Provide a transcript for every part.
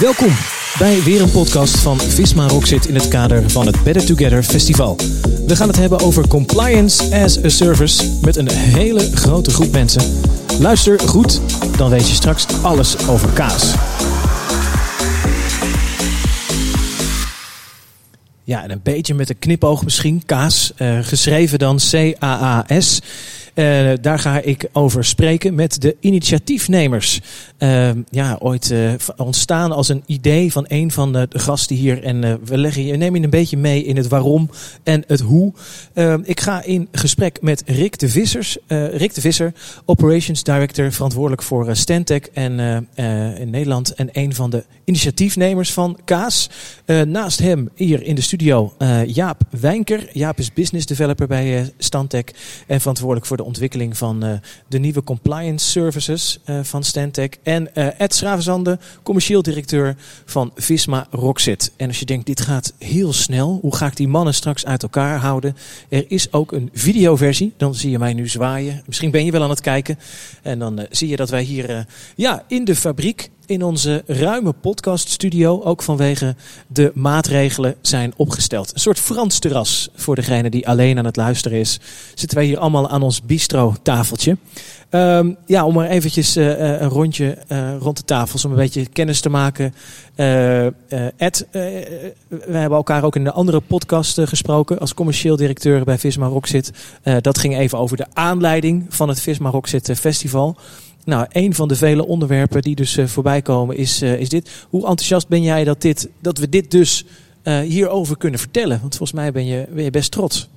Welkom bij weer een podcast van Visma Rockzit in het kader van het Better Together Festival. We gaan het hebben over compliance as a service met een hele grote groep mensen. Luister goed, dan weet je straks alles over kaas. Ja, en een beetje met een knipoog misschien, kaas. Uh, geschreven dan C-A-A-S. Uh, daar ga ik over spreken met de initiatiefnemers. Uh, ja, ooit uh, ontstaan als een idee van een van de, gasten hier. En we leggen je, nemen je een beetje mee in het waarom en het hoe. ik ga in gesprek met Rick de Vissers. Rick de Visser, Operations Director, verantwoordelijk voor Stantec en, in Nederland. En een van de initiatiefnemers van Kaas. naast hem hier in de studio Jaap Wijnker. Jaap is business developer bij Stantec en verantwoordelijk voor de ontwikkeling van uh, de nieuwe compliance services uh, van Stantec. En uh, Ed Schravenzande, commercieel directeur van Visma Rockzit. En als je denkt, dit gaat heel snel, hoe ga ik die mannen straks uit elkaar houden? Er is ook een videoversie, dan zie je mij nu zwaaien. Misschien ben je wel aan het kijken. En dan zie je dat wij hier ja, in de fabriek in onze ruime podcaststudio, ook vanwege de maatregelen, zijn opgesteld. Een soort Frans terras voor degene die alleen aan het luisteren is. Zitten wij hier allemaal aan ons bistro-tafeltje. Um, ja, om maar eventjes uh, een rondje uh, rond de tafels om een beetje kennis te maken. Ed, we hebben elkaar ook in de andere podcast gesproken als commercieel directeur bij Visma Rockzit. dat ging even over de aanleiding van het Visma Rockzit Festival. Nou, een van de vele onderwerpen die dus uh, voorbij komen is, uh, is dit. Hoe enthousiast ben jij dat, dit, dat we dit dus uh, hierover kunnen vertellen? Want volgens mij ben je, ben best trots.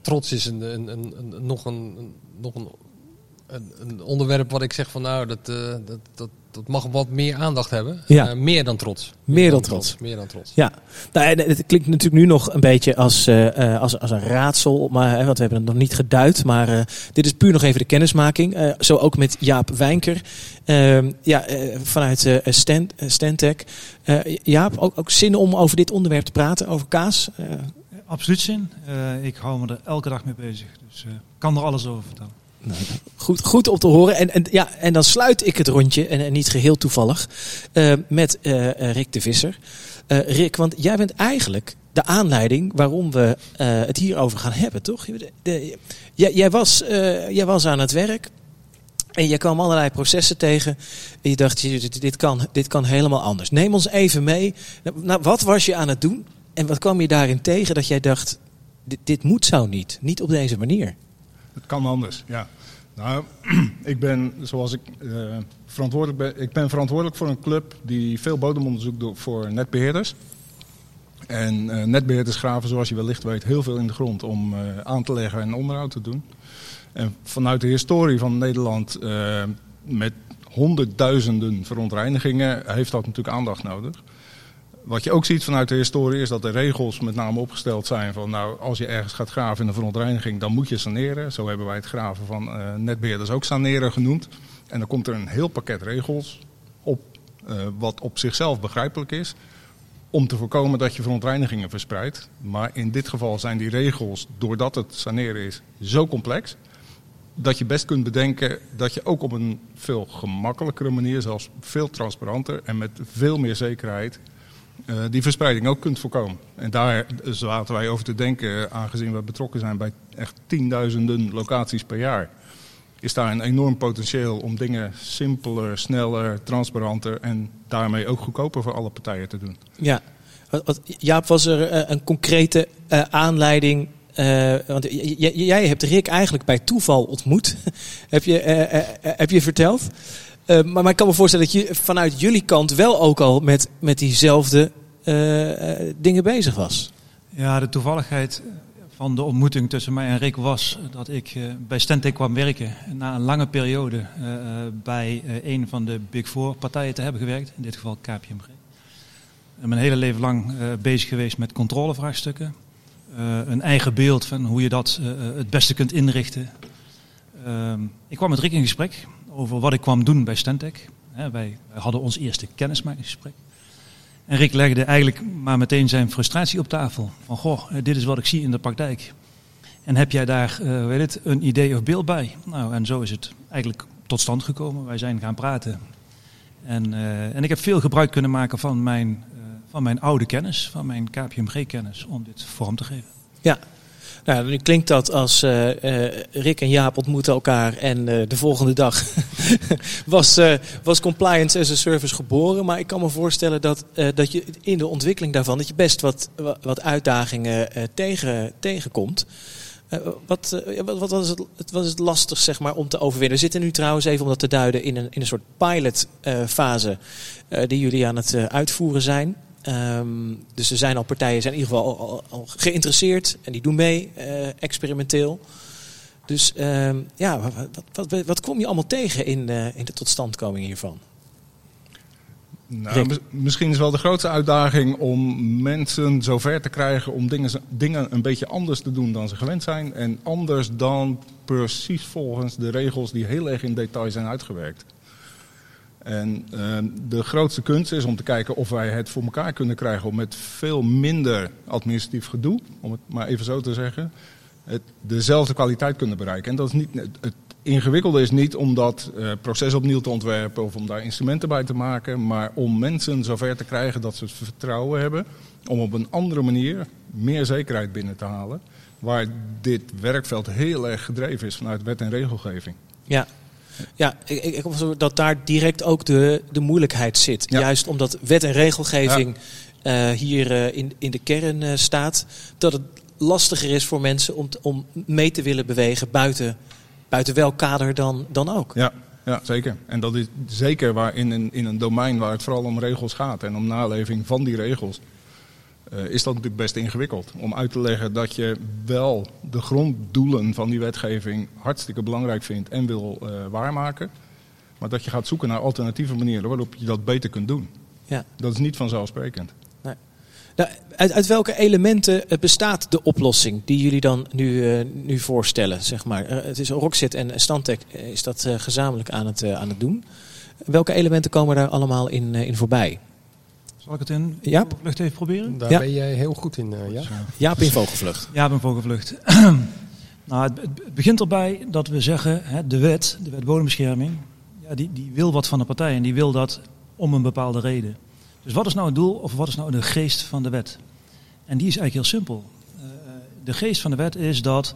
trots is een, een, een nog, een, nog een, een, onderwerp wat ik zeg van nou, dat, dat, dat, dat mag wat meer aandacht hebben. Ja. Uh, meer dan trots. Meer, meer dan, dan trots. trots. Meer dan trots. Ja. Nou, het klinkt natuurlijk nu nog een beetje als, uh, als, als een raadsel, maar, want we hebben het nog niet geduid. Maar uh, dit is puur nog even de kennismaking. zo ook met Jaap Wijnker. Ehm, ja, vanuit Stantec. Jaap, ook, ook zin om over dit onderwerp te praten, over kaas? Absoluut zin. ik hou me er elke dag mee bezig. Dus ik kan er alles over vertellen. Nou, goed, goed om te horen. En, en, ja, en dan sluit ik het rondje, en, en niet geheel toevallig, uh, met uh, Rick de Visser. Rick, want jij bent eigenlijk de aanleiding waarom we het hierover gaan hebben, toch? Jij, was, jij was aan het werk en je kwam allerlei processen tegen. En je dacht, dit kan, dit kan helemaal anders. Neem ons even mee. Nou, wat was je aan het doen? En wat kwam je daarin tegen dat jij dacht, dit, dit moet zo niet. Niet op deze manier. Het kan anders, ja. Nou, ik ben, zoals ik uh, verantwoordelijk ben, ik ben verantwoordelijk voor een club die veel bodemonderzoek doet voor netbeheerders. En uh, netbeheerders graven, zoals je wellicht weet, heel veel in de grond om uh, aan te leggen en onderhoud te doen. En vanuit de historie van Nederland, met honderdduizenden verontreinigingen, heeft dat natuurlijk aandacht nodig. Wat je ook ziet vanuit de historie is dat de regels met name opgesteld zijn van nou als je ergens gaat graven in een verontreiniging dan moet je saneren. Zo hebben wij het graven van uh, netbeheerders ook saneren genoemd. En dan komt er een heel pakket regels op uh, wat op zichzelf begrijpelijk is om te voorkomen dat je verontreinigingen verspreidt. Maar in dit geval zijn die regels, doordat het saneren is, zo complex dat je best kunt bedenken dat je ook op een veel gemakkelijkere manier, zelfs veel transparanter en met veel meer zekerheid die verspreiding ook kunt voorkomen. En daar zaten wij over te denken, aangezien we betrokken zijn bij echt tienduizenden locaties per jaar. Is daar een enorm potentieel om dingen simpeler, sneller, transparanter en daarmee ook goedkoper voor alle partijen te doen. Ja, Jaap, was er uh, een concrete aanleiding want jij hebt Rick eigenlijk bij toeval ontmoet, heb, je, uh, uh, heb je verteld. Uh, maar, ik kan me voorstellen dat je vanuit jullie kant wel ook al met, met diezelfde uh, uh, dingen bezig was. Ja, de toevalligheid van de ontmoeting tussen mij en Rick was dat ik bij Stentec kwam werken. Na een lange periode bij een van de Big Four partijen te hebben gewerkt, in dit geval KPMG. En mijn hele leven lang bezig geweest met controlevraagstukken. een eigen beeld van hoe je dat het beste kunt inrichten. Ehm, ik kwam met Rick in gesprek over wat ik kwam doen bij Stentec. wij hadden ons eerste kennismakingsgesprek. En Rick legde eigenlijk maar meteen zijn frustratie op tafel. Van goh, dit is wat ik zie in de praktijk. En heb jij daar uh, weet het, een idee of beeld bij? Nou, en zo is het eigenlijk tot stand gekomen. Wij zijn gaan praten. En, eh, en ik heb veel gebruik kunnen maken van mijn, eh, van mijn oude kennis, van mijn KPMG-kennis, om dit vorm te geven. Ja. Nou, nu klinkt dat als eh, eh, Rick en Jaap ontmoeten elkaar en eh, de volgende dag was, was compliance as a service geboren. Maar ik kan me voorstellen dat, dat je in de ontwikkeling daarvan dat je best wat, wa- wat uitdagingen tegen, tegenkomt. Wat, wat, wat, was het, het was het lastig zeg maar, om te overwinnen? We zitten nu trouwens even om dat te duiden in een, in een soort pilotfase eh die jullie aan het uitvoeren zijn. Ehm, dus er zijn al partijen, zijn in ieder geval al, geïnteresseerd en die doen mee, eh, experimenteel. Dus ehm, ja, wat, wat, wat, kom je allemaal tegen in, eh, in de totstandkoming hiervan? Nou, misschien is wel de grootste uitdaging om mensen zover te krijgen om dingen, dingen een beetje anders te doen dan ze gewend zijn. En anders dan precies volgens de regels die heel erg in detail zijn uitgewerkt. En eh, de grootste kunst is om te kijken of wij het voor elkaar kunnen krijgen om met veel minder administratief gedoe, om het maar even zo te zeggen, het, dezelfde kwaliteit kunnen bereiken. En dat is niet, het, het ingewikkelde is niet om dat eh, proces opnieuw te ontwerpen of om daar instrumenten bij te maken, maar om mensen zover te krijgen dat ze het vertrouwen hebben om op een andere manier meer zekerheid binnen te halen. Waar dit werkveld heel erg gedreven is vanuit wet en regelgeving. Ja, ja ik, ik, ik hoop zo dat daar direct ook de, de moeilijkheid zit. Ja. Juist omdat wet en regelgeving eh, hier eh, in, in de kern eh, staat, dat het lastiger is voor mensen om, om mee te willen bewegen buiten, buiten welk kader dan, dan ook. Ja, ja, zeker. En dat is zeker waar in een, in een domein waar het vooral om regels gaat en om naleving van die regels. is dat natuurlijk best ingewikkeld. Om uit te leggen dat je wel de gronddoelen van die wetgeving hartstikke belangrijk vindt en wil eh, waarmaken. Maar dat je gaat zoeken naar alternatieve manieren waarop je dat beter kunt doen. Ja. Dat is niet vanzelfsprekend. Nou, uit, uit welke elementen eh, bestaat de oplossing die jullie dan nu, eh, nu voorstellen? Zeg maar? Het is Roxit en Stantec is dat gezamenlijk aan het, aan het doen. Welke elementen komen daar allemaal in, in voorbij? Zal ik het in Jaap? vlucht even proberen? Daar Ja. ben jij heel goed in, eh, ja? Jaap in Vogelvlucht. Ja, ik ben vogelvlucht. nou, het, het begint erbij dat we zeggen, hè, de wet, de wet bodembescherming, ja, die, die wil wat van de partij en die wil dat om een bepaalde reden. Dus wat is nou het doel of wat is nou de geest van de wet? En die is eigenlijk heel simpel. Eh, de geest van de wet is dat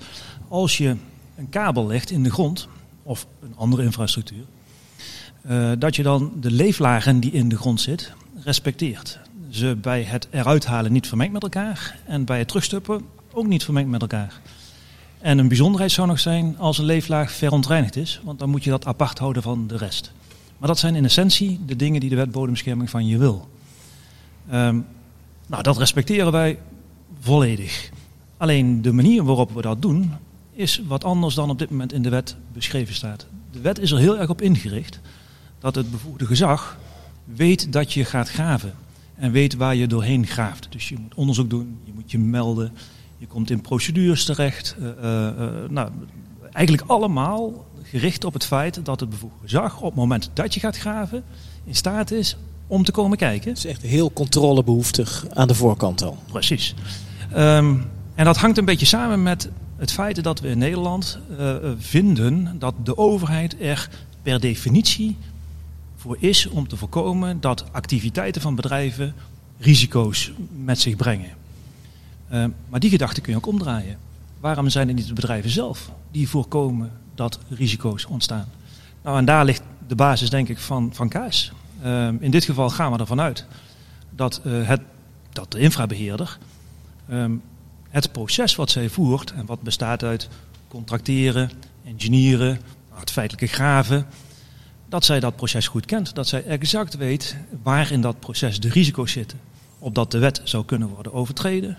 als je een kabel legt in de grond of een andere infrastructuur, eh, dat je dan de leeflagen die in de grond zit respecteert. Ze bij het eruit halen niet vermengt met elkaar en bij het terugstuppen ook niet vermengd met elkaar. En een bijzonderheid zou nog zijn als een leeflaag verontreinigd is, want dan moet je dat apart houden van de rest. Maar dat zijn in essentie de dingen die de wet bodembescherming van je wil. Ehm, nou, dat respecteren wij volledig. Alleen de manier waarop we dat doen is wat anders dan op dit moment in de wet beschreven staat. De wet is er heel erg op ingericht dat het bevoegde gezag weet dat je gaat graven en weet waar je doorheen graaft. Dus je moet onderzoek doen, je moet je melden, je komt in procedures terecht. eh, eh, eh, nou, eigenlijk allemaal gericht op het feit dat het bevoegde gezag op het moment dat je gaat graven in staat is om te komen kijken. Het is echt heel controlebehoeftig aan de voorkant al. Precies. Ehm, en dat hangt een beetje samen met het feit dat we in Nederland vinden dat de overheid er per definitie voor is om te voorkomen dat activiteiten van bedrijven risico's met zich brengen. Ehm, maar die gedachte kun je ook omdraaien. Waarom zijn het niet de bedrijven zelf die voorkomen dat risico's ontstaan? Nou, en daar ligt de basis, denk ik, van, van kaas. Ehm, in dit geval gaan we ervan uit dat, eh, het, dat de infrabeheerder ehm, het proces wat zij voert en wat bestaat uit contracteren, engineeren, het feitelijke graven, dat zij dat proces goed kent. Dat zij exact weet waar in dat proces de risico's zitten. Opdat de wet zou kunnen worden overtreden.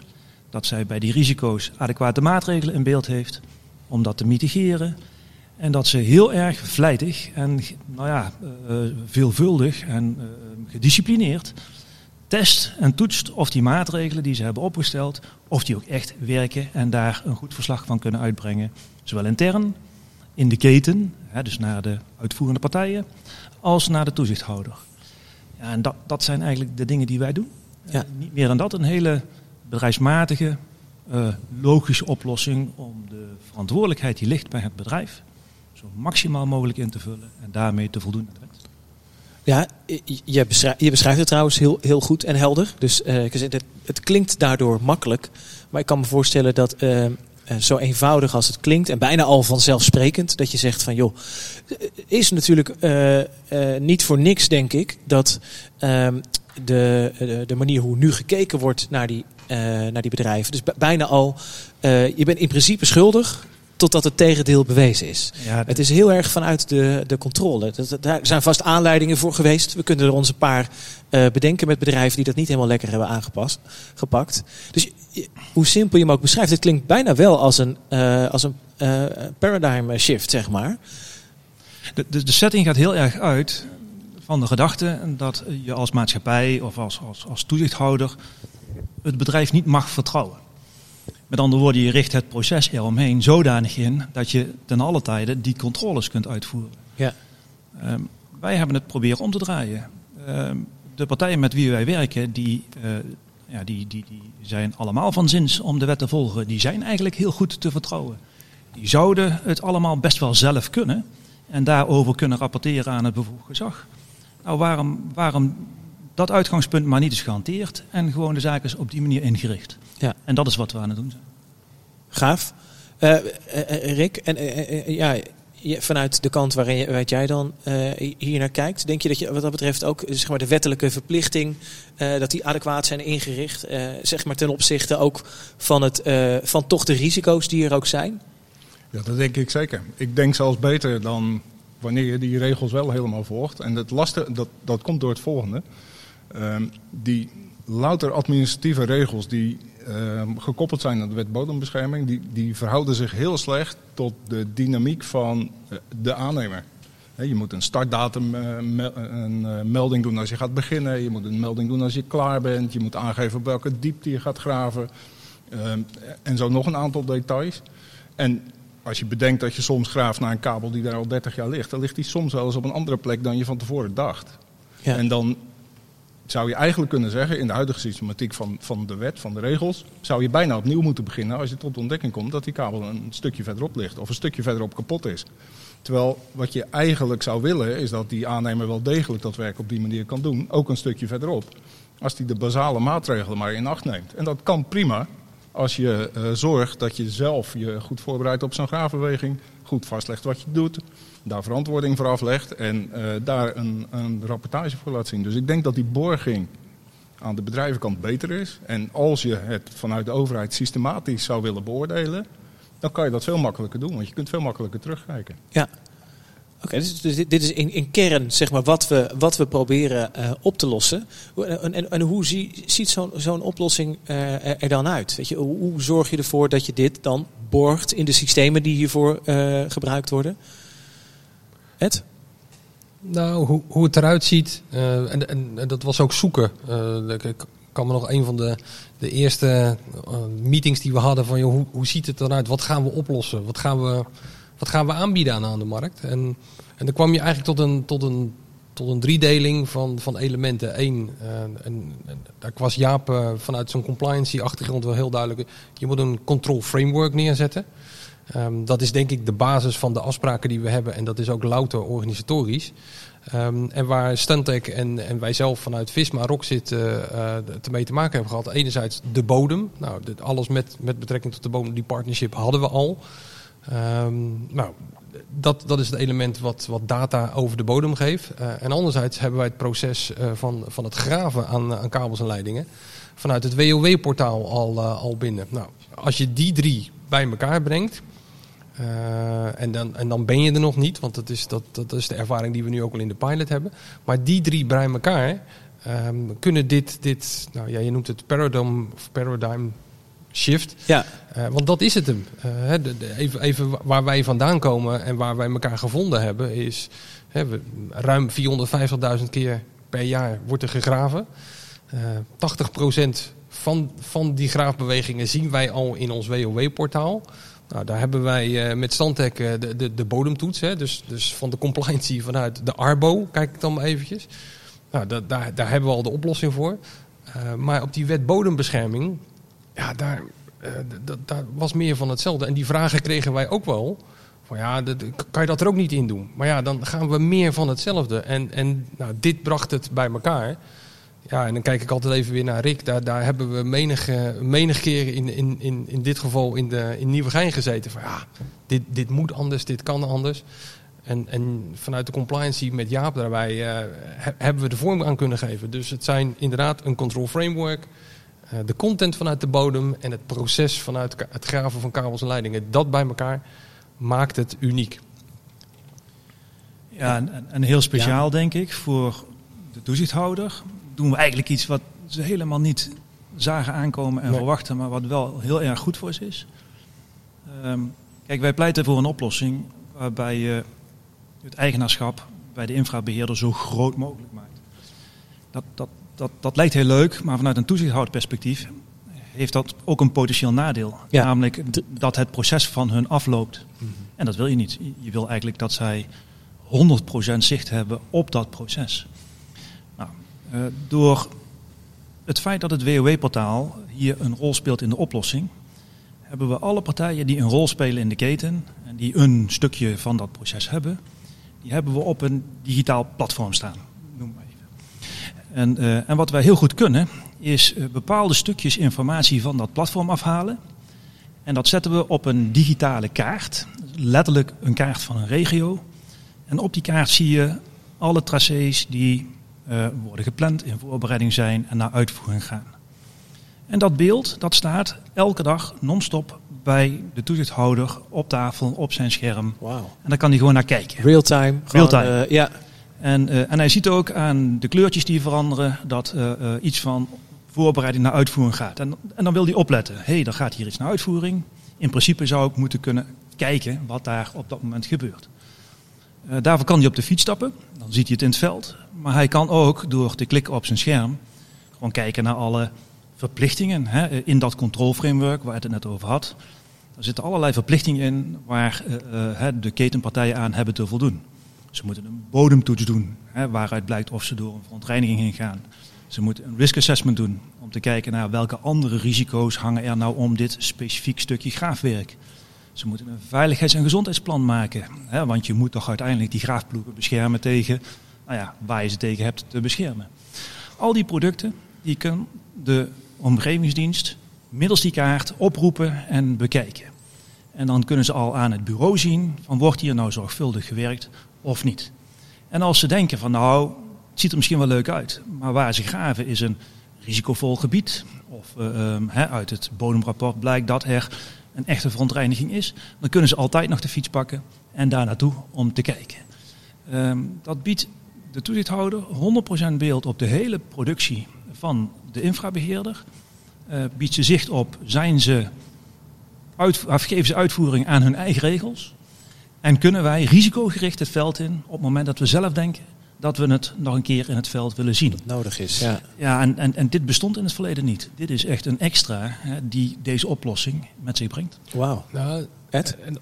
Dat zij bij die risico's adequate maatregelen in beeld heeft om dat te mitigeren. En dat ze heel erg vlijtig en nou ja, eh, veelvuldig en eh, gedisciplineerd test en toetst of die maatregelen die ze hebben opgesteld, of die ook echt werken en daar een goed verslag van kunnen uitbrengen. Zowel intern, in de keten, hè, dus naar de uitvoerende partijen, als naar de toezichthouder. Ja, en dat, dat zijn eigenlijk de dingen die wij doen. Ja. Eh, niet meer dan dat, een hele bedrijfsmatige, eh, logische oplossing om de verantwoordelijkheid die ligt bij het bedrijf zo maximaal mogelijk in te vullen en daarmee te voldoen aan de wet. Ja, je beschrijft, je beschrijft het trouwens heel, heel goed en helder. Dus uh, het, het, klinkt daardoor makkelijk. Maar ik kan me voorstellen dat uh, zo eenvoudig als het klinkt en bijna al vanzelfsprekend, dat je zegt van joh, is natuurlijk uh, niet voor niks, denk ik, dat ehm, de, de, de, manier hoe nu gekeken wordt naar die, naar die bedrijven, dus bijna al, je bent in principe schuldig totdat het tegendeel bewezen is. Ja, Het is heel erg vanuit de, de controle. Dat, daar zijn vast aanleidingen voor geweest. We kunnen er ons een paar uh, bedenken met bedrijven die dat niet helemaal lekker hebben aangepast, gepakt. Dus hoe simpel je hem ook beschrijft, het klinkt bijna wel als een, uh, als een uh, paradigm shift, zeg maar. De, de, de setting gaat heel erg uit van de gedachte dat je als maatschappij of als, als, als toezichthouder het bedrijf niet mag vertrouwen. Met andere woorden, je richt het proces eromheen zodanig in dat je ten alle tijde die controles kunt uitvoeren. Ja. Um, wij hebben het proberen om te draaien. Um, de partijen met wie wij werken, die, uh, ja, die, die, die zijn allemaal van zins om de wet te volgen. Die zijn eigenlijk heel goed te vertrouwen. Die zouden het allemaal best wel zelf kunnen en daarover kunnen rapporteren aan het bevoegd gezag. Nou, waarom, waarom dat uitgangspunt maar niet is gehanteerd en gewoon de zaak is op die manier ingericht? Ja. En dat is wat we aan het doen zijn. Gaaf. Uh, Rick, en ja, vanuit de kant waarin waar jij dan hier naar kijkt, denk je dat je wat dat betreft ook zeg maar, de wettelijke verplichting, dat die adequaat zijn ingericht, zeg maar ten opzichte ook van, het, van toch de risico's die er ook zijn? Ja, dat denk ik zeker. Ik denk zelfs beter dan wanneer je die regels wel helemaal volgt. En het lastige, dat, dat komt door het volgende. Ehm, die louter administratieve regels die gekoppeld zijn aan de wet bodembescherming, die, die verhouden zich heel slecht tot de dynamiek van eh, de aannemer. je moet een startdatum, uh, een uh, melding doen als je gaat beginnen. Je moet een melding doen als je klaar bent. Je moet aangeven op welke diepte je gaat graven. Ehm, en zo nog een aantal details. En als je bedenkt dat je soms graaft naar een kabel die daar al 30 jaar ligt, dan ligt die soms wel eens op een andere plek dan je van tevoren dacht. Ja. En dan zou je eigenlijk kunnen zeggen, in de huidige systematiek van, van de wet, van de regels, zou je bijna opnieuw moeten beginnen als je tot de ontdekking komt dat die kabel een stukje verderop ligt of een stukje verderop kapot is. Terwijl wat je eigenlijk zou willen is dat die aannemer wel degelijk dat werk op die manier kan doen, ook een stukje verderop. Als die de basale maatregelen maar in acht neemt. En dat kan prima als je uh, zorgt dat je zelf je goed voorbereidt op zo'n graafbeweging, goed vastlegt wat je doet, daar verantwoording voor aflegt en uh, daar een, een rapportage voor laat zien. Dus ik denk dat die borging aan de bedrijvenkant beter is. En als je het vanuit de overheid systematisch zou willen beoordelen, dan kan je dat veel makkelijker doen, want je kunt veel makkelijker terugkijken. Ja. Oké, dus, dus dit, is in, in, kern zeg maar, wat, we, wat we proberen uh, op te lossen. En, en, en hoe zie, ziet zo'n oplossing uh, er dan uit? Weet je, hoe, zorg je ervoor dat je dit dan borgt in de systemen die hiervoor uh, gebruikt worden? Ed? Nou, hoe, hoe het eruit ziet, uh, en, en, dat was ook zoeken. Ik kan me nog een van de, de eerste meetings die we hadden van joh, hoe, hoe ziet het eruit? Wat gaan we oplossen? Wat gaan we, wat gaan we aanbieden aan, aan de markt? En, en dan kwam je eigenlijk tot een, tot een, tot een driedeling van, van elementen. Eén, en, en, daar was Jaap vanuit zo'n compliancy-achtergrond wel heel duidelijk. Je moet een control framework neerzetten. Um, dat is denk ik de basis van de afspraken die we hebben. En dat is ook louter organisatorisch. Um, en waar Stantec en, en wij zelf vanuit Visma Rockzit uh, uh, te mee te maken hebben gehad. Enerzijds de bodem. Nou, dit, alles met, met betrekking tot de bodem, die partnership hadden we al. Um, nou, dat, dat is het element wat, wat data over de bodem geeft. Uh, en anderzijds hebben wij het proces uh, van, van het graven aan, aan kabels en leidingen vanuit het WOW-portaal al, uh, al binnen. Nou, als je die drie bij elkaar brengt, en, dan, en dan ben je er nog niet, want dat is, dat, dat is de ervaring die we nu ook al in de pilot hebben. Maar die drie bij elkaar um, kunnen dit, dit nou ja, je noemt het paradigm, paradigm shift. Ja. Uh, want dat is het hem. Uh, de, de, even, even waar wij vandaan komen en waar wij elkaar gevonden hebben, is hè, we, ruim 450.000 keer per jaar wordt er gegraven. Uh, 80% van, van die graafbewegingen zien wij al in ons WOW-portaal. Nou, daar hebben wij met Stantec de, de, de, bodemtoets. Hè, dus, dus van de compliancy vanuit de Arbo, kijk ik dan maar eventjes. Nou, dat, daar, daar hebben we al de oplossing voor. Maar op die wet bodembescherming, ja, daar, daar was meer van hetzelfde. En die vragen kregen wij ook wel Van ja, dat, kan je dat er ook niet in doen? Maar ja, dan gaan we meer van hetzelfde. En, en nou, dit bracht het bij elkaar. Ja, en dan kijk ik altijd even weer naar Rick. Daar, daar hebben we menig, eh, menig keer in, in, in, in dit geval in, de, in Nieuwegein gezeten. Van ja, dit, dit moet anders, dit kan anders. En, en vanuit de compliancy met Jaap daarbij eh, he- hebben we de vorm aan kunnen geven. Dus het zijn inderdaad een control framework, eh, de content vanuit de bodem en het proces vanuit het graven van kabels en leidingen. Dat bij elkaar maakt het uniek. Ja, en, heel speciaal denk ik voor de toezichthouder doen we eigenlijk iets wat ze helemaal niet zagen aankomen en Nee. verwachten, maar wat wel heel erg goed voor ze is. Ehm, kijk, wij pleiten voor een oplossing waarbij je het eigenaarschap bij de infrabeheerder zo groot mogelijk maakt. Dat, dat, dat, dat lijkt heel leuk, maar vanuit een toezichthouderperspectief heeft dat ook een potentieel nadeel. Ja. Namelijk dat het proces van hun afloopt. En dat wil je niet. Je wil eigenlijk dat zij 100% zicht hebben op dat proces. Nou, eh, door het feit dat het WOW-portaal hier een rol speelt in de oplossing, hebben we alle partijen die een rol spelen in de keten en die een stukje van dat proces hebben, die hebben we op een digitaal platform staan. En, eh, en wat wij heel goed kunnen, is eh, bepaalde stukjes informatie van dat platform afhalen. En dat zetten we op een digitale kaart, letterlijk een kaart van een regio. En op die kaart zie je alle tracés die eh, worden gepland, in voorbereiding zijn en naar uitvoering gaan. En dat beeld, dat staat elke dag non-stop bij de toezichthouder op tafel, op zijn scherm. Wauw. En daar kan hij gewoon naar kijken. Real time. Real time. ja. En, eh, en hij ziet ook aan de kleurtjes die veranderen dat eh, eh, iets van voorbereiding naar uitvoering gaat. En, en dan wil hij opletten. Hé, hey, dan gaat hier iets naar uitvoering. In principe zou ik moeten kunnen kijken wat daar op dat moment gebeurt. Daarvoor kan hij op de fiets stappen. Dan ziet hij het in het veld. Maar hij kan ook door te klikken op zijn scherm gewoon kijken naar alle verplichtingen hè, in dat controlframework waar het het net over had. Er zitten allerlei verplichtingen in waar de ketenpartijen aan hebben te voldoen. Ze moeten een bodemtoets doen, hè, waaruit blijkt of ze door een verontreiniging heen gaan. Ze moeten een risk assessment doen om te kijken naar welke andere risico's hangen er nou om dit specifiek stukje graafwerk. Ze moeten een veiligheids- en gezondheidsplan maken, hè, want je moet toch uiteindelijk die graafploegen beschermen tegen nou ja, waar je ze tegen hebt te beschermen. Al die producten die kan de omgevingsdienst middels die kaart oproepen en bekijken. En dan kunnen ze al aan het bureau zien van wordt hier nou zorgvuldig gewerkt of niet. En als ze denken van nou, het ziet er misschien wel leuk uit, maar waar ze graven is een risicovol gebied. Of eh, ehm, uit het bodemrapport blijkt dat er een echte verontreiniging is. Dan kunnen ze altijd nog de fiets pakken en daar naartoe om te kijken. Ehm, dat biedt de toezichthouder 100% beeld op de hele productie van de infrabeheerder. Eh, biedt ze zicht op, zijn ze uit, geven ze uitvoering aan hun eigen regels? En kunnen wij risicogericht het veld in op het moment dat we zelf denken dat we het nog een keer in het veld willen zien? Nodig is. Ja. Ja, en, en, en dit bestond in het verleden niet. Dit is echt een extra hè, die deze oplossing met zich brengt. Wauw. Nou, Ed? En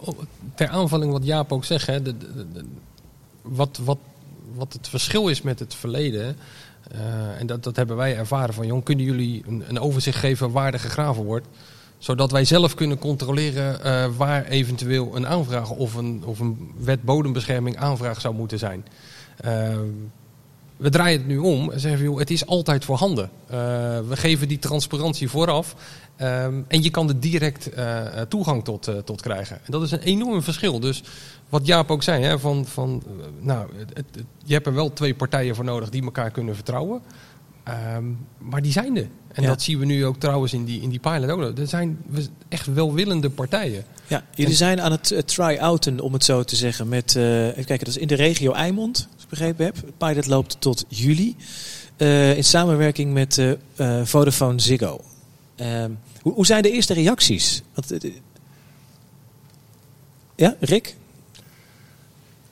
ter aanvulling wat Jaap ook zegt, hè, de, de- de- de- wat, wat, wat het verschil is met het verleden, eh, en dat, dat hebben wij ervaren van, jong, kunnen jullie een, een overzicht geven waar er gegraven wordt, zodat wij zelf kunnen controleren eh, waar eventueel een aanvraag of een, of een wet bodembescherming aanvraag zou moeten zijn. Eh, we draaien het nu om en zeggen joh, het is altijd voorhanden. Eh, we geven die transparantie vooraf. En je kan er direct toegang tot, tot krijgen. En dat is een enorm verschil. Dus wat Jaap ook zei, hè, van, van, nou, je hebt er wel twee partijen voor nodig die elkaar kunnen vertrouwen. Ehm, maar die zijn er. En Ja. dat zien we nu ook trouwens in die, in die pilot ook. Er zijn echt welwillende partijen. Ja, jullie zijn aan het eh, try-outen, om het zo te zeggen. Met, eh, even kijken, dat is in de regio Eimond, als ik begrepen heb. Het pilot loopt tot juli. eh, in samenwerking met Vodafone Ziggo. Ehm, hoe, hoe zijn de eerste reacties? Want, ja, Rick?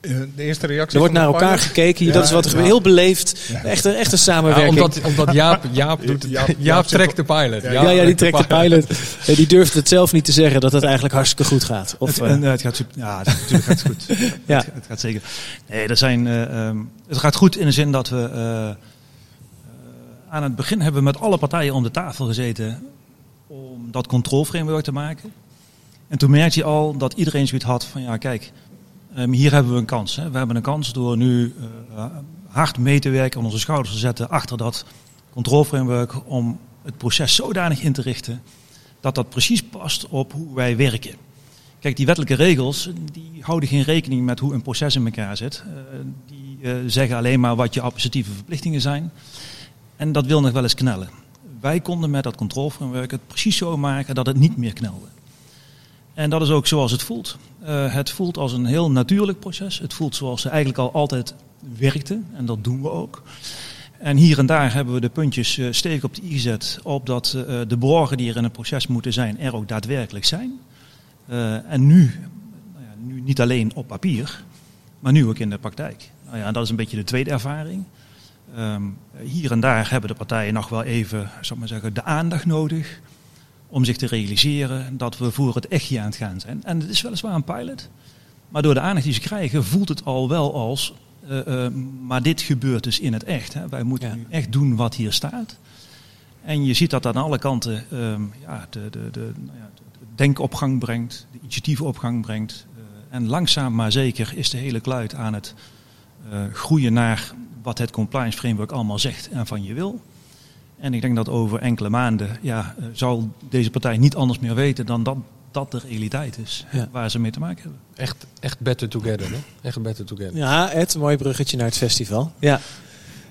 Eh, De eerste reactie Er wordt naar elkaar gekeken. Ja, dat is wat er ja. Heel beleefd. Echt, een, echt een Ja, samenwerking. omdat, omdat Jaap, Jaap, doet het, Jaap- Jaap, Jaap zit trekt de pilot. Ja, ja, ja, die trekt de pilot. Die durft het zelf niet te zeggen dat het eigenlijk hartstikke goed gaat. Of, het, eh, en, eh, het gaat super, ja, het, natuurlijk gaat het goed. Ja. het, het gaat zeker. Nee, er zijn, eh, ehm, het gaat goed in de zin dat we aan het begin hebben we met alle partijen om de tafel gezeten om dat controlframework te maken. En toen merkte je al dat iedereen zoiets had van ja, kijk, Um, hier hebben we een kans. Hè. We hebben een kans door nu uh, hard mee te werken en onze schouders te zetten achter dat controleframework om het proces zodanig in te richten dat dat precies past op hoe wij werken. Kijk, die wettelijke regels die houden geen rekening met hoe een proces in elkaar zit. Uh, die uh, zeggen alleen maar wat je administratieve verplichtingen zijn. En dat wil nog wel eens knellen. Wij konden met dat controleframework het precies zo maken dat het niet meer knelde. En dat is ook zoals het voelt. Uh, het voelt als een heel natuurlijk proces. Het voelt zoals ze eigenlijk al altijd werkte. En dat doen we ook. En hier en daar hebben we de puntjes uh, stevig op de i gezet. Op uh, de borgen die er in het proces moeten zijn, er ook daadwerkelijk zijn. en nu, nou ja, nu niet alleen op papier, maar nu ook in de praktijk. Nou ja, dat is een beetje de tweede ervaring. Um, hier en daar hebben de partijen nog wel even, zal maar zeggen, de aandacht nodig om zich te realiseren dat we voor het echtje aan het gaan zijn. En het is weliswaar een pilot, maar door de aandacht die ze krijgen voelt het al wel als, uh, uh, maar dit gebeurt dus in het echt. Hè. Wij moeten ja. nu echt doen wat hier staat. En je ziet dat aan alle kanten um, ja, de, de, de, nou ja, de, denken op gang brengt, de initiatieven op gang brengt. Uh, en langzaam maar zeker is de hele kluit aan het groeien naar wat het compliance framework allemaal zegt en van je wil. En ik denk dat over enkele maanden ja, zal deze partij niet anders meer weten dan dat dat de realiteit is ja. waar ze mee te maken hebben. Echt, echt better together, hè? Echt better together. Ja, Ed, mooi bruggetje naar het festival. Ja.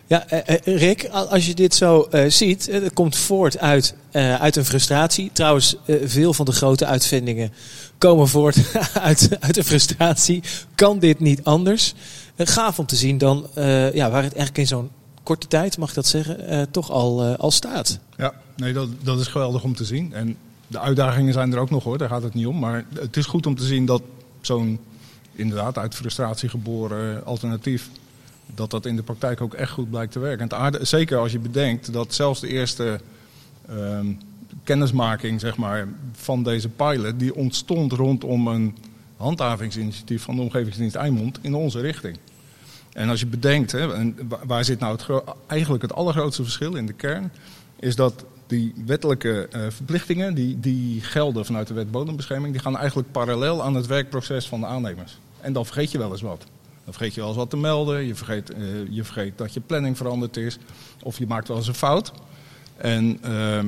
Ja, eh, Rick, als je dit zo uh, ziet, het komt voort uit, uh, uit een frustratie. Trouwens, veel van de grote uitvindingen komen voort uit, uit een frustratie. Kan dit niet anders? gaaf om te zien dan, ja, waar het eigenlijk in zo'n korte tijd, mag ik dat zeggen, uh, toch al, uh, al staat. Ja, nee, dat, dat is geweldig om te zien. En de uitdagingen zijn er ook nog hoor, daar gaat het niet om. Maar het is goed om te zien dat zo'n inderdaad uit frustratie geboren alternatief, dat dat in de praktijk ook echt goed blijkt te werken. En zeker als je bedenkt dat zelfs de eerste um, kennismaking zeg maar, van deze pilot, die ontstond rondom een handhavingsinitiatief van de Omgevingsdienst Eimond in onze richting. En als je bedenkt, hè, waar zit nou het eigenlijk het allergrootste verschil in de kern, is dat die wettelijke uh, verplichtingen die, die gelden vanuit de wet bodembescherming, die gaan eigenlijk parallel aan het werkproces van de aannemers. En dan vergeet je wel eens wat. Dan vergeet je wel eens wat te melden, je vergeet, uh, je vergeet dat je planning veranderd is, of je maakt wel eens een fout. En uh,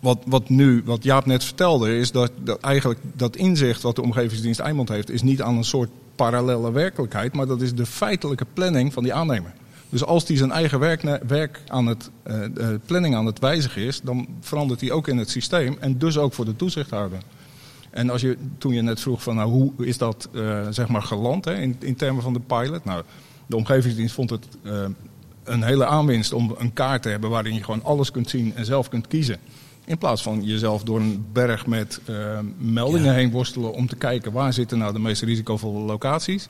wat, wat nu, wat Jaap net vertelde, is dat, dat eigenlijk dat inzicht wat de Omgevingsdienst Eimond heeft, is niet aan een soort parallele werkelijkheid, maar dat is de feitelijke planning van die aannemer. Dus als die zijn eigen werk, werk aan het, uh, planning aan het wijzigen is, dan verandert hij ook in het systeem en dus ook voor de toezichthouder. En als je, toen je net vroeg van nou, hoe is dat uh, zeg maar geland hè, in, in termen van de pilot? Nou, de omgevingsdienst vond het uh, een hele aanwinst om een kaart te hebben waarin je gewoon alles kunt zien en zelf kunt kiezen. In plaats van jezelf door een berg met uh, meldingen ja. heen worstelen om te kijken waar zitten nou de meest risicovolle locaties.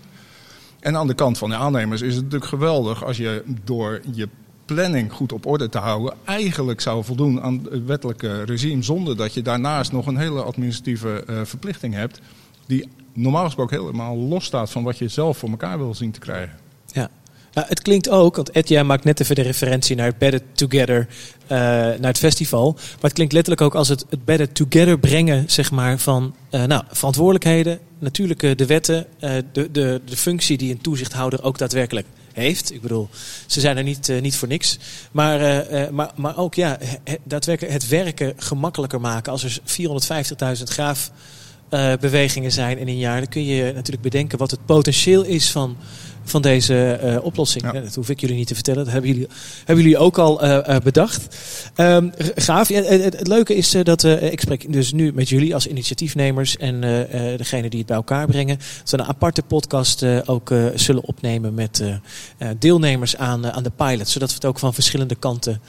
En aan de kant van de aannemers is het natuurlijk geweldig als je door je planning goed op orde te houden, eigenlijk zou voldoen aan het wettelijke regime zonder dat je daarnaast nog een hele administratieve uh, verplichting hebt, die normaal gesproken helemaal los staat van wat je zelf voor elkaar wil zien te krijgen. Het klinkt ook, want Ed, maakt net even de referentie naar het Better Together, uh, naar het festival. Maar het klinkt letterlijk ook als het, het Better Together brengen, zeg maar, van uh, nou, verantwoordelijkheden, natuurlijk de wetten, de, de, de functie die een toezichthouder ook daadwerkelijk heeft. Ik bedoel, ze zijn er niet, niet voor niks. Maar, maar, maar ook ja, het, daadwerkelijk het werken gemakkelijker maken. Als er 450.000 graaf bewegingen zijn in een jaar, dan kun je natuurlijk bedenken wat het potentieel is van van deze uh, oplossing. Ja. Dat hoef ik jullie niet te vertellen. Dat hebben jullie, hebben jullie ook al uh, uh, bedacht. Um, gaaf. Ja, het, het, leuke is dat ik spreek dus nu met jullie als initiatiefnemers en degene die het bij elkaar brengen. Dat we een aparte podcast ook zullen opnemen met deelnemers aan, aan de pilot. Zodat we het ook van verschillende kanten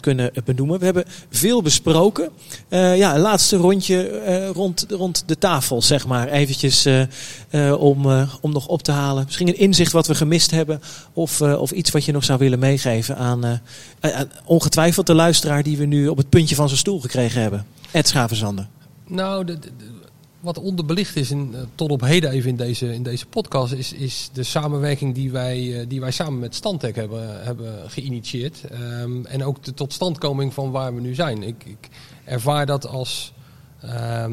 kunnen benoemen. We hebben veel besproken. ja, een laatste rondje rond, rond de tafel, zeg maar. Eventjes om, om nog op te halen. Misschien een inzicht wat we gemist hebben. Of, uh, of iets wat je nog zou willen meegeven aan, uh, aan ongetwijfeld de luisteraar die we nu op het puntje van zijn stoel gekregen hebben. Ed Schavenzande. Nou, wat onderbelicht is in, tot op heden even in deze, in deze podcast, is, is de samenwerking die wij, die wij samen met Stantec hebben, hebben geïnitieerd. Um, en ook de totstandkoming van waar we nu zijn. Ik, ik ervaar dat als uh,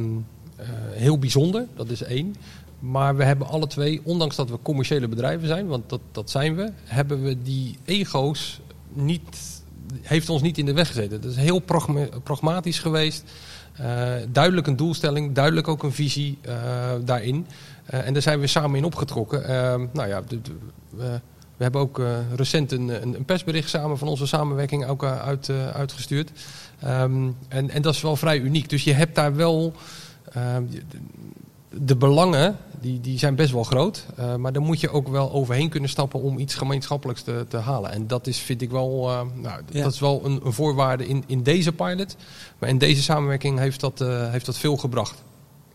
heel bijzonder, dat is één. Maar we hebben alle twee, ondanks dat we commerciële bedrijven zijn, want dat, dat zijn we, hebben we die ego's niet, heeft ons niet in de weg gezeten. Dat is heel pragma- pragmatisch geweest. Eh, duidelijk een doelstelling, duidelijk ook een visie eh, daarin. Eh, en daar zijn we samen in opgetrokken. Nou ja, we- hebben ook recent een, een, persbericht samen van onze samenwerking ook uit, uitgestuurd. Ehm, en, en dat is wel vrij uniek. Dus je hebt daar wel. ehm, de, belangen die, die zijn best wel groot. eh, maar daar moet je ook wel overheen kunnen stappen om iets gemeenschappelijks te, te halen. En dat is, vind ik wel, eh, nou, Ja. dat is wel een, een voorwaarde in, in deze pilot. Maar in deze samenwerking heeft dat, eh, heeft dat veel gebracht.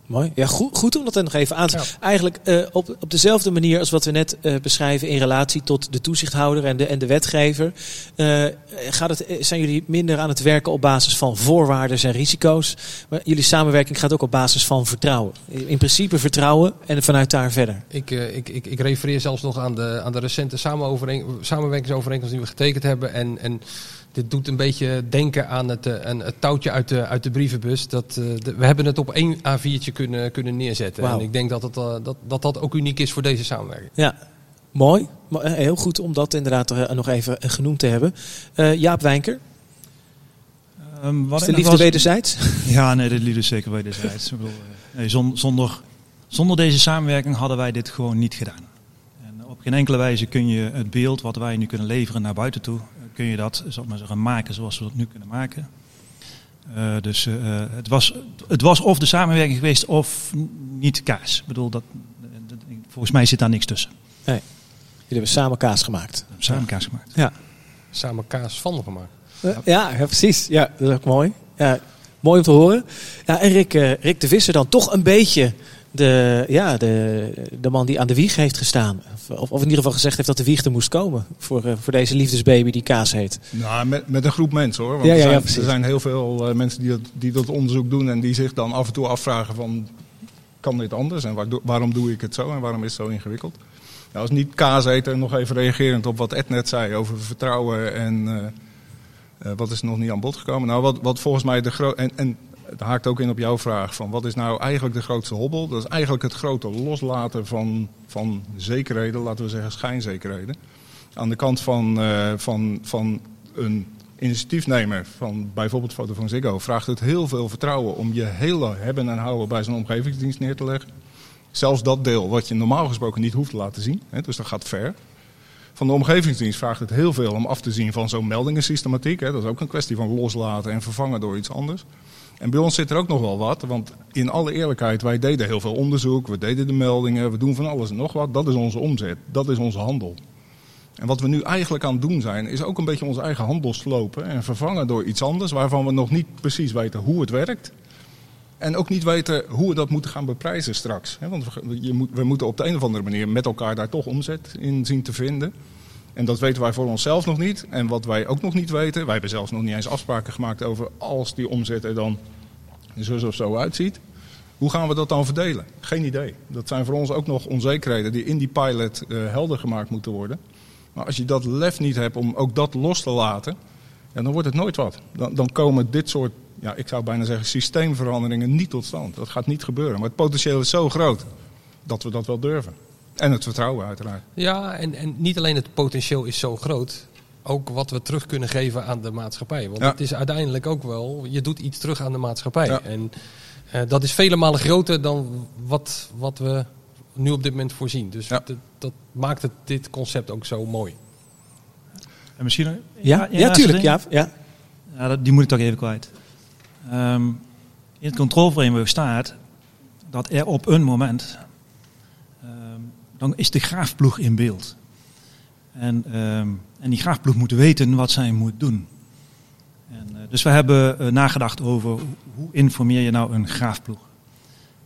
Mooi. Ja, goed, goed om dat nog even aan te... Ja. Eigenlijk eh, op, op dezelfde manier als wat we net eh, beschrijven in relatie tot de toezichthouder en de, en de wetgever. eh, gaat het, zijn jullie minder aan het werken op basis van voorwaarden en risico's. Maar jullie samenwerking gaat ook op basis van vertrouwen. In in principe vertrouwen en vanuit daar verder. Ik, ik, ik, ik refereer zelfs nog aan de, aan de recente samenwerkingsovereenkomst die we getekend hebben. En, en dit doet een beetje denken aan het, eh, aan het touwtje uit de, uit de brievenbus. Dat, eh, de- we hebben het op één A4'tje kunnen, kunnen neerzetten. En ik denk dat, het, eh, dat, dat dat ook uniek is voor deze samenwerking. Ja, mooi. Heel goed om dat inderdaad nog even genoemd te hebben. Eh, Jaap Wijnker, Ehm, wat is de liefde wederzijds? Ja, nee, de liefde is zeker wederzijds. Ik bedoel, eh, nee, zon- zonder, zonder deze samenwerking hadden wij dit gewoon niet gedaan. En op geen enkele wijze kun je het beeld wat wij nu kunnen leveren naar buiten toe, kun je dat zal ik maar zeggen, maken zoals we dat nu kunnen maken. Eh, dus eh, het, was, het was of de samenwerking geweest of niet kaas. Ik bedoel, dat, dat- volgens mij zit daar niks tussen. Jullie hebben samen kaas gemaakt. Samen kaas gemaakt. Ja. Samen kaas van gemaakt. Eh, Ja, ja, precies. Ja, dat is ook mooi. Ja, mooi om te horen. Ja, en Rick, eh, Rick de Visser dan toch een beetje de, ja, de, de man die aan de wieg heeft gestaan. Of, of in ieder geval gezegd heeft dat de wieg er moest komen. Voor, eh, voor deze liefdesbaby die kaas heet. Nou, met, met een groep mensen hoor. Want Ja, er, ja, ja, zijn, precies. er zijn heel veel eh, mensen die dat, die dat onderzoek doen en die zich dan af en toe afvragen van... Kan dit anders en waarom doe ik het zo en waarom is het zo ingewikkeld? Nou, als niet kaaseter, nog even reagerend op wat Ed net zei over vertrouwen en eh, wat is nog niet aan bod gekomen. Nou, wat, wat volgens mij de grote... En, en het haakt ook in op jouw vraag van wat is nou eigenlijk de grootste hobbel? Dat is eigenlijk het grote loslaten van, van zekerheden, laten we zeggen schijnzekerheden. Aan de kant van, eh, van, van een initiatiefnemer van bijvoorbeeld Foto van Ziggo vraagt het heel veel vertrouwen om je hele hebben en houden bij zo'n omgevingsdienst neer te leggen. Zelfs dat deel wat je normaal gesproken niet hoeft te laten zien, hè, dus dat gaat ver. Van de omgevingsdienst vraagt het heel veel om af te zien van zo'n meldingensystematiek. Hè. Dat is ook een kwestie van loslaten en vervangen door iets anders. En bij ons zit er ook nog wel wat, want in alle eerlijkheid, wij deden heel veel onderzoek, we deden de meldingen, we doen van alles en nog wat. Dat is onze omzet, dat is onze handel. En wat we nu eigenlijk aan het doen zijn, is ook een beetje onze eigen handel slopen en vervangen door iets anders waarvan we nog niet precies weten hoe het werkt. En ook niet weten hoe we dat moeten gaan beprijzen straks. Want we moeten op de een of andere manier met elkaar daar toch omzet in zien te vinden. En dat weten wij voor onszelf nog niet. En wat wij ook nog niet weten, wij hebben zelfs nog niet eens afspraken gemaakt over als die omzet er dan zo of zo uitziet. Hoe gaan we dat dan verdelen? Geen idee. Dat zijn voor ons ook nog onzekerheden die in die pilot eh, helder gemaakt moeten worden. Maar als je dat lef niet hebt om ook dat los te laten, dan wordt het nooit wat. Dan, dan komen dit soort, ja, ik zou bijna zeggen, systeemveranderingen niet tot stand. Dat gaat niet gebeuren. Maar het potentieel is zo groot dat we dat wel durven. En het vertrouwen uiteraard. Ja, en, en niet alleen het potentieel is zo groot. Ook wat we terug kunnen geven aan de maatschappij. Want Ja. het is uiteindelijk ook wel, je doet iets terug aan de maatschappij. Ja. En eh, dat is vele malen groter dan wat, wat we nu op dit moment voorzien. Dus Ja. dat, dat maakt het, dit concept ook zo mooi. En misschien... Ja, ja, ja, tuurlijk. Ja, ja. Ja, dat, die moet ik toch even kwijt. Ehm, in het controlframework staat dat er op een moment, is de graafploeg in beeld. En, ehm, en die graafploeg moet weten wat zij moet doen. En, eh, dus we hebben eh, nagedacht over hoe, informeer je nou een graafploeg.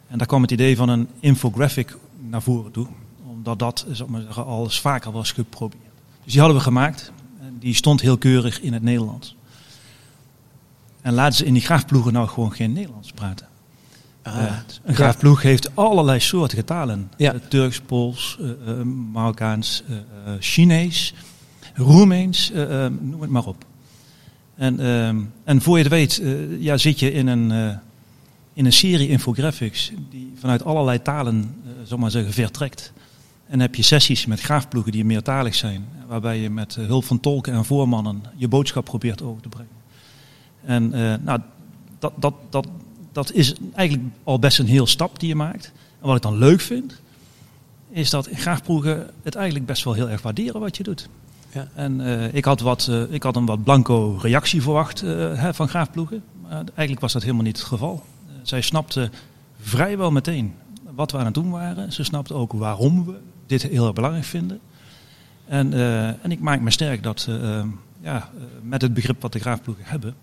En daar kwam het idee van een infographic naar voren toe. Omdat dat zal maar zeggen, al eens vaker was geprobeerd. Dus die hadden we gemaakt. En die stond heel keurig in het Nederlands. En laten ze in die graafploegen nou gewoon geen Nederlands praten. Ah, een graafploeg heeft allerlei soorten talen. Ja. Eh, Turks, Pools, eh, eh, Marokkaans, eh, Chinees, Roemeens, noem het maar op. En, en voor je het weet, ja, zit je in een, in een serie infographics die vanuit allerlei talen, uh, maar zeggen, vertrekt. En heb je sessies met graafploegen die meertalig zijn, waarbij je met hulp van tolken en voormannen je boodschap probeert over te brengen. En nou, dat, dat, dat, dat is eigenlijk al best een heel stap die je maakt. En wat ik dan leuk vind, is dat graafploegen het eigenlijk best wel heel erg waarderen wat je doet. Ja. En uh, ik, had wat, uh, ik had een wat blanco reactie verwacht uh, van graafploegen. Maar eigenlijk was dat helemaal niet het geval. zij snapten vrijwel meteen wat we aan het doen waren. Ze snapten ook waarom we dit heel erg belangrijk vinden. En, en ik maak me sterk dat ja, met het begrip wat de graafploegen hebben,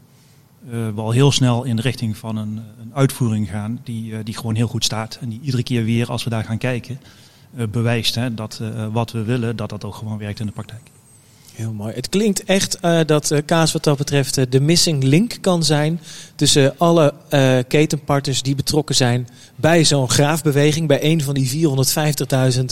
we al heel snel in de richting van een, een uitvoering gaan die, die gewoon heel goed staat. En die iedere keer weer, als we daar gaan kijken, bewijst hè, dat wat we willen, dat dat ook gewoon werkt in de praktijk. Heel mooi. Het klinkt echt uh, dat uh, Kaas wat dat betreft uh, de missing link kan zijn tussen alle ketenpartners die betrokken zijn bij zo'n graafbeweging, bij een van die 450.000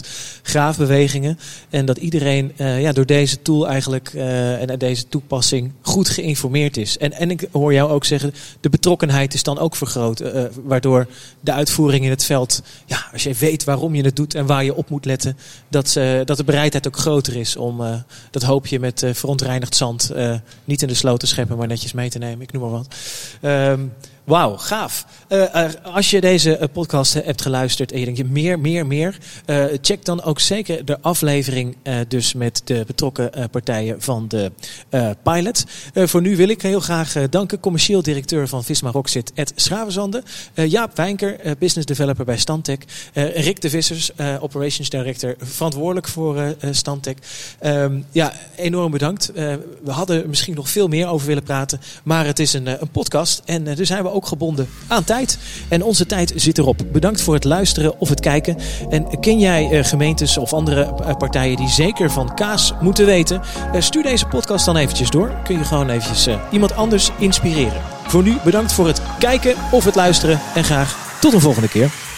graafbewegingen. En dat iedereen ja, door deze tool eigenlijk en deze toepassing goed geïnformeerd is. En, en ik hoor jou ook zeggen, de betrokkenheid is dan ook vergroot, waardoor de uitvoering in het veld, ja, als je weet waarom je het doet en waar je op moet letten, dat, dat de bereidheid ook groter is om dat hoop met uh, verontreinigd zand uh, niet in de sloot te scheppen, maar netjes mee te nemen. Ik noem maar wat. Um, Wauw, gaaf. Uh, als je deze uh, podcast hebt geluisterd en je denkt meer, meer, meer, check dan ook zeker de aflevering dus met de betrokken partijen van de pilot. voor nu wil ik heel graag danken commercieel directeur van Visma Rockzit, Ed Schravenzande, Jaap Wijnker, business developer bij Stantec, Rick de Vissers, operations director, verantwoordelijk voor Stantec. Um, ja, enorm bedankt. we hadden misschien nog veel meer over willen praten, maar het is een, een podcast en dus zijn we ook gebonden aan tijd. En onze tijd zit erop. Bedankt voor het luisteren of het kijken. En ken jij uh, gemeentes of andere uh, partijen die zeker van kaas moeten weten? Uh, stuur deze podcast dan eventjes door. Kun je gewoon eventjes iemand anders inspireren. Voor nu bedankt voor het kijken of het luisteren. En graag tot een volgende keer.